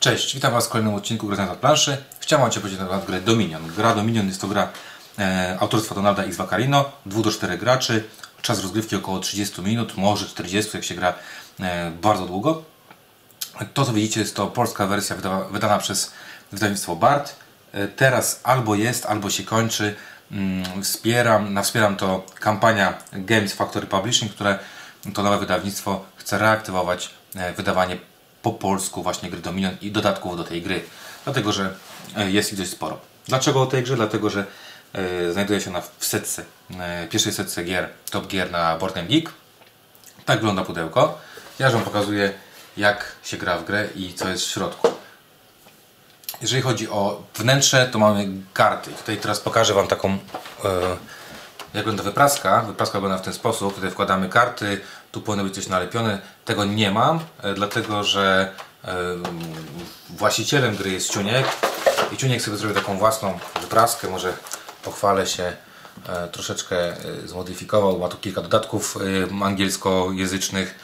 Cześć, witam Was w kolejnym odcinku Gry na planszy. Chciałem Cię powiedzieć na temat gry Dominion. Gra Dominion jest to gra e, autorstwa Donalda X. Vaccarino, 2 do 4 graczy, czas rozgrywki około 30 minut, może 40, jak się gra e, bardzo długo. To co widzicie jest to polska wersja wyda, wydana przez wydawnictwo BART. E, teraz albo jest, albo się kończy. Mm, wspieram, wspieram to kampania Games Factory Publishing, które to nowe wydawnictwo chce reaktywować e, wydawanie po polsku właśnie gry Dominion i dodatków do tej gry. Dlatego, że e, jest ich dość sporo. Dlaczego o tej grze? Dlatego, że e, znajduje się ona w setce, e, pierwszej setce gier, top gier na Board Game Geek. Tak wygląda pudełko. Ja Wam pokazuję jak się gra w grę i co jest w środku. Jeżeli chodzi o wnętrze, to mamy karty. Tutaj teraz pokażę Wam taką, jak wygląda wypraska. Wypraska wygląda w ten sposób. Tutaj wkładamy karty, tu powinno być coś nalepione. Tego nie mam, e, dlatego że e, właścicielem gry jest Ciuniek i Ciuniek sobie zrobił taką własną wypraskę. Może pochwalę się, e, troszeczkę zmodyfikował. Ma tu kilka dodatków angielskojęzycznych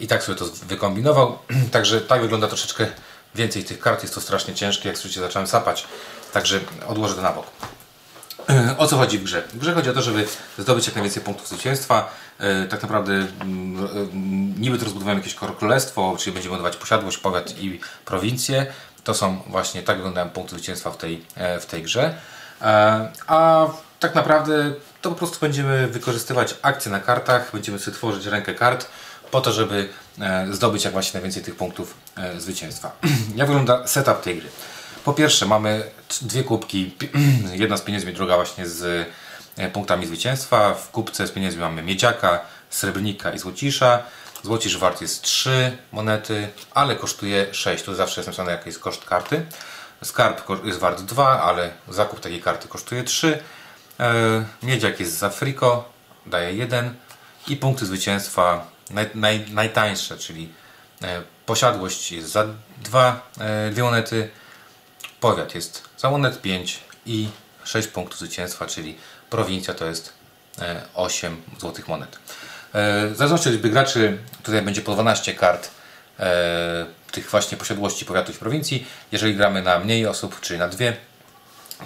i tak sobie to wykombinował. Także tak wygląda troszeczkę więcej tych kart. Jest to strasznie ciężkie, jak słyszycie zacząłem sapać. Także odłożę to na bok. O co chodzi w grze? W grze chodzi o to, żeby zdobyć jak najwięcej punktów zwycięstwa. E, Tak naprawdę mm, e, niby to rozbudowujemy jakieś królestwo, czyli będziemy budować posiadłość, powiat i prowincję. To są właśnie, tak wyglądają punkty zwycięstwa w tej, e, w tej grze. A tak naprawdę to po prostu będziemy wykorzystywać akcje na kartach, będziemy sobie tworzyć rękę kart po to, żeby zdobyć jak właśnie najwięcej tych punktów zwycięstwa. jak wygląda setup tej gry? Po pierwsze mamy dwie kubki, jedna z pieniędzmi, druga właśnie z e, punktami zwycięstwa. W kubce z pieniędzmi mamy miedziaka, srebrnika i złocisza. Złocisz wart jest 3 monety, ale kosztuje 6. Tu zawsze jest napisane jaki jest koszt karty. Skarb jest wart 2, ale zakup takiej karty kosztuje 3. E, Miedziak jest za friko, daje 1. I punkty zwycięstwa naj, naj, najtańsze, czyli e, posiadłość jest za 2 e, dwie monety, powiat jest za monet 5 i 6 punktów zwycięstwa, czyli prowincja to jest e, 8 złotych monet. E, W zależności od liczby graczy, tutaj będzie po 12 kart e, tych właśnie posiadłości powiatów i prowincji. Jeżeli gramy na mniej osób, czyli na dwie,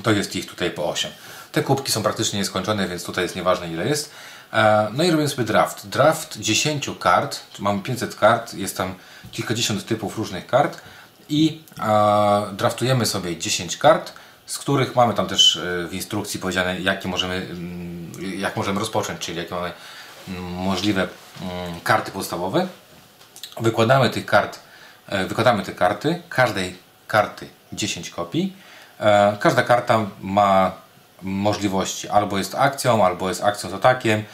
to jest ich tutaj po 8. Te kubki są praktycznie nieskończone, więc tutaj jest nieważne ile jest. E, No i robimy sobie draft. Draft 10 kart, mamy 500 kart, jest tam kilkadziesiąt typów różnych kart i e, draftujemy sobie 10 kart, z których mamy tam też e, w instrukcji powiedziane jakie możemy, mm, jak możemy rozpocząć, czyli jakie mamy mm, możliwe mm, karty podstawowe. Wykładamy tych kart, e, wykładamy te karty, każdej karty 10 kopii. E, Każda karta ma możliwości, albo jest akcją, albo jest akcją z atakiem.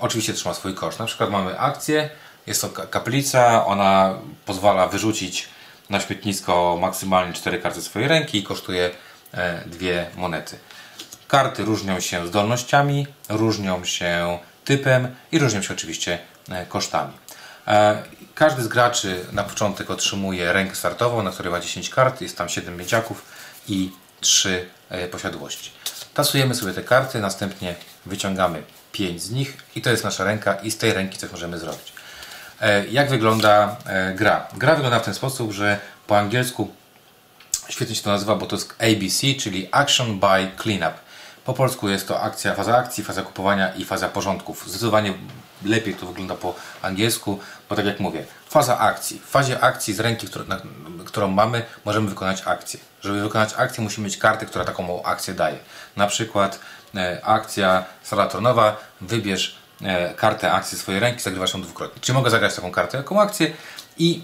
Oczywiście też ma swój koszt. Na przykład mamy akcję, jest to ka- kaplica, ona pozwala wyrzucić na śmietnisko maksymalnie 4 karty swojej ręki i kosztuje e, dwie monety. Karty różnią się zdolnościami, różnią się typem i różnią się oczywiście e, kosztami. E, Każdy z graczy na początek otrzymuje rękę startową, na której ma 10 kart, jest tam 7 miedziaków i 3 e, posiadłości. Tasujemy sobie te karty, następnie wyciągamy 5 z nich i to jest nasza ręka i z tej ręki coś możemy zrobić. E, Jak wygląda e, gra? Gra wygląda w ten sposób, że po angielsku świetnie się to nazywa, bo to jest ABC, czyli Action by Cleanup. Po polsku jest to akcja, faza akcji, faza kupowania i faza porządków. Zdecydowanie lepiej to wygląda po angielsku, bo tak jak mówię, faza akcji. W fazie akcji z ręki, którą, na, którą mamy, możemy wykonać akcję. Żeby wykonać akcję, musimy mieć kartę, która taką akcję daje. Na przykład e, akcja sala tronowa, wybierz kartę akcji swojej ręki, zagrywasz ją dwukrotnie. Czy mogę zagrać taką kartę, jaką akcję i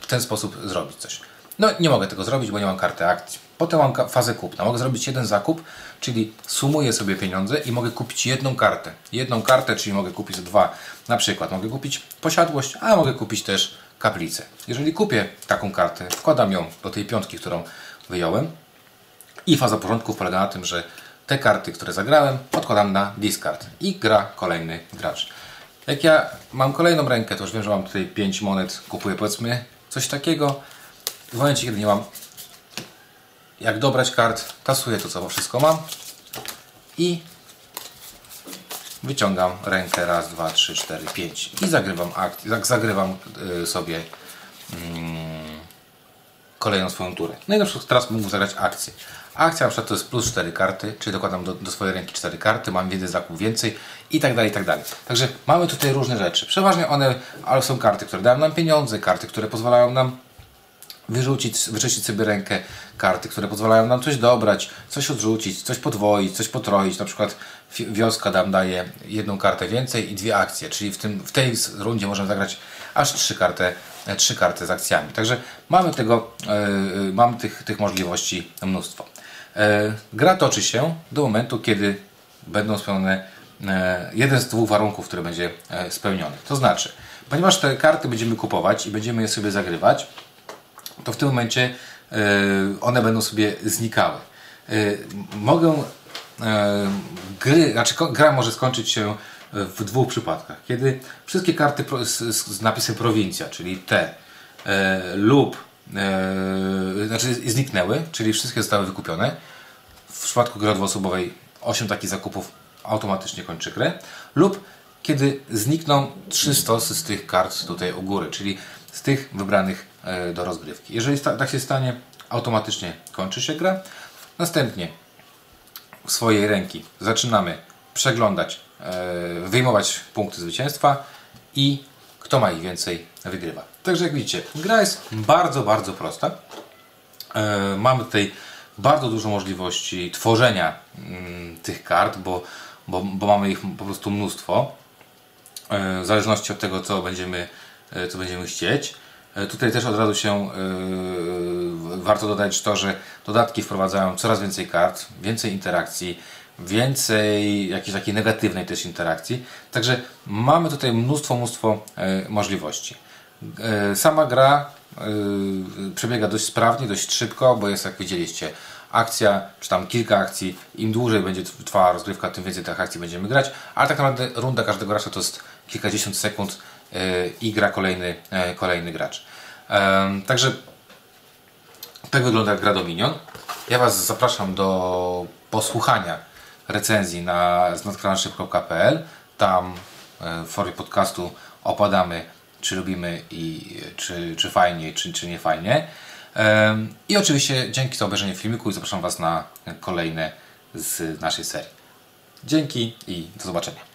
w ten sposób zrobić coś. No nie mogę tego zrobić, bo nie mam karty akcji. Potem mam fazę kupna. Mogę zrobić jeden zakup, czyli sumuję sobie pieniądze i mogę kupić jedną kartę. Jedną kartę, czyli mogę kupić dwa. Na przykład mogę kupić posiadłość, a mogę kupić też kaplicę. Jeżeli kupię taką kartę, wkładam ją do tej piątki, którą wyjąłem i faza porządków polega na tym, że te karty, które zagrałem, odkładam na discard i gra kolejny gracz. Jak ja mam kolejną rękę, to już wiem, że mam tutaj 5 monet, kupuję powiedzmy coś takiego. W momencie, kiedy nie mam jak dobrać kart, tasuję to, co wszystko mam i wyciągam rękę raz, dwa, trzy, cztery, pięć i zagrywam, akt, zag- zagrywam y, sobie kolejną swoją turę. No i na przykład teraz mógł zagrać akcję. Akcja na przykład to jest plus 4 karty, czyli dokładam do, do swojej ręki 4 karty, mam jeden zakup więcej i tak dalej, i tak dalej. Także mamy tutaj różne rzeczy. Przeważnie one ale są karty, które dają nam pieniądze, karty, które pozwalają nam wyrzucić, wyczyścić sobie rękę, karty, które pozwalają nam coś dobrać, coś odrzucić, coś podwoić, coś potroić. Na przykład wioska nam daje jedną kartę więcej i dwie akcje, czyli w, tym, w tej rundzie możemy zagrać aż trzy karty, e, trzy karty z akcjami. Także mamy tego, e, e, mamy tych, tych możliwości mnóstwo. E, gra toczy się do momentu, kiedy będą spełnione jeden z dwóch warunków, który będzie spełniony. To znaczy, ponieważ te karty będziemy kupować i będziemy je sobie zagrywać, to w tym momencie e, one będą sobie znikały. E, Mogę e, gry, znaczy gra może skończyć się w dwóch przypadkach. Kiedy wszystkie karty z, napisem prowincja, czyli te lub znaczy zniknęły, czyli wszystkie zostały wykupione. W przypadku gry dwuosobowej 8 takich zakupów automatycznie kończy grę. Lub kiedy znikną trzy stosy z tych kart tutaj u góry, czyli z tych wybranych e, do rozgrywki. Jeżeli tak się stanie, automatycznie kończy się gra. Następnie w swojej ręki zaczynamy przeglądać, e, wyjmować punkty zwycięstwa i kto ma ich więcej wygrywa. Także jak widzicie, gra jest bardzo, bardzo prosta. E, mamy tutaj bardzo dużo możliwości tworzenia mm, tych kart, bo, bo, bo mamy ich po prostu mnóstwo. W zależności od tego, co będziemy, co będziemy chcieć. E, Tutaj też od razu się e, warto dodać to, że dodatki wprowadzają coraz więcej kart, więcej interakcji, więcej jakiejś takiej negatywnej też interakcji. Także mamy tutaj mnóstwo, mnóstwo e, możliwości. E, Sama gra e, przebiega dość sprawnie, dość szybko, bo jest jak widzieliście akcja, czy tam kilka akcji. Im dłużej będzie trwała rozgrywka, tym więcej tych akcji będziemy grać, ale tak naprawdę runda każdego gracza to jest kilkadziesiąt sekund e, i gra kolejny, e, kolejny gracz. Także tak wygląda gra Dominion. Ja Was zapraszam do posłuchania recenzji na znadkranship.pl. Tam e, w formie podcastu opadamy, czy lubimy i czy, czy fajnie, czy, czy nie fajnie. I oczywiście dzięki za obejrzenie filmiku i zapraszam Was na kolejne z naszej serii. Dzięki i do zobaczenia.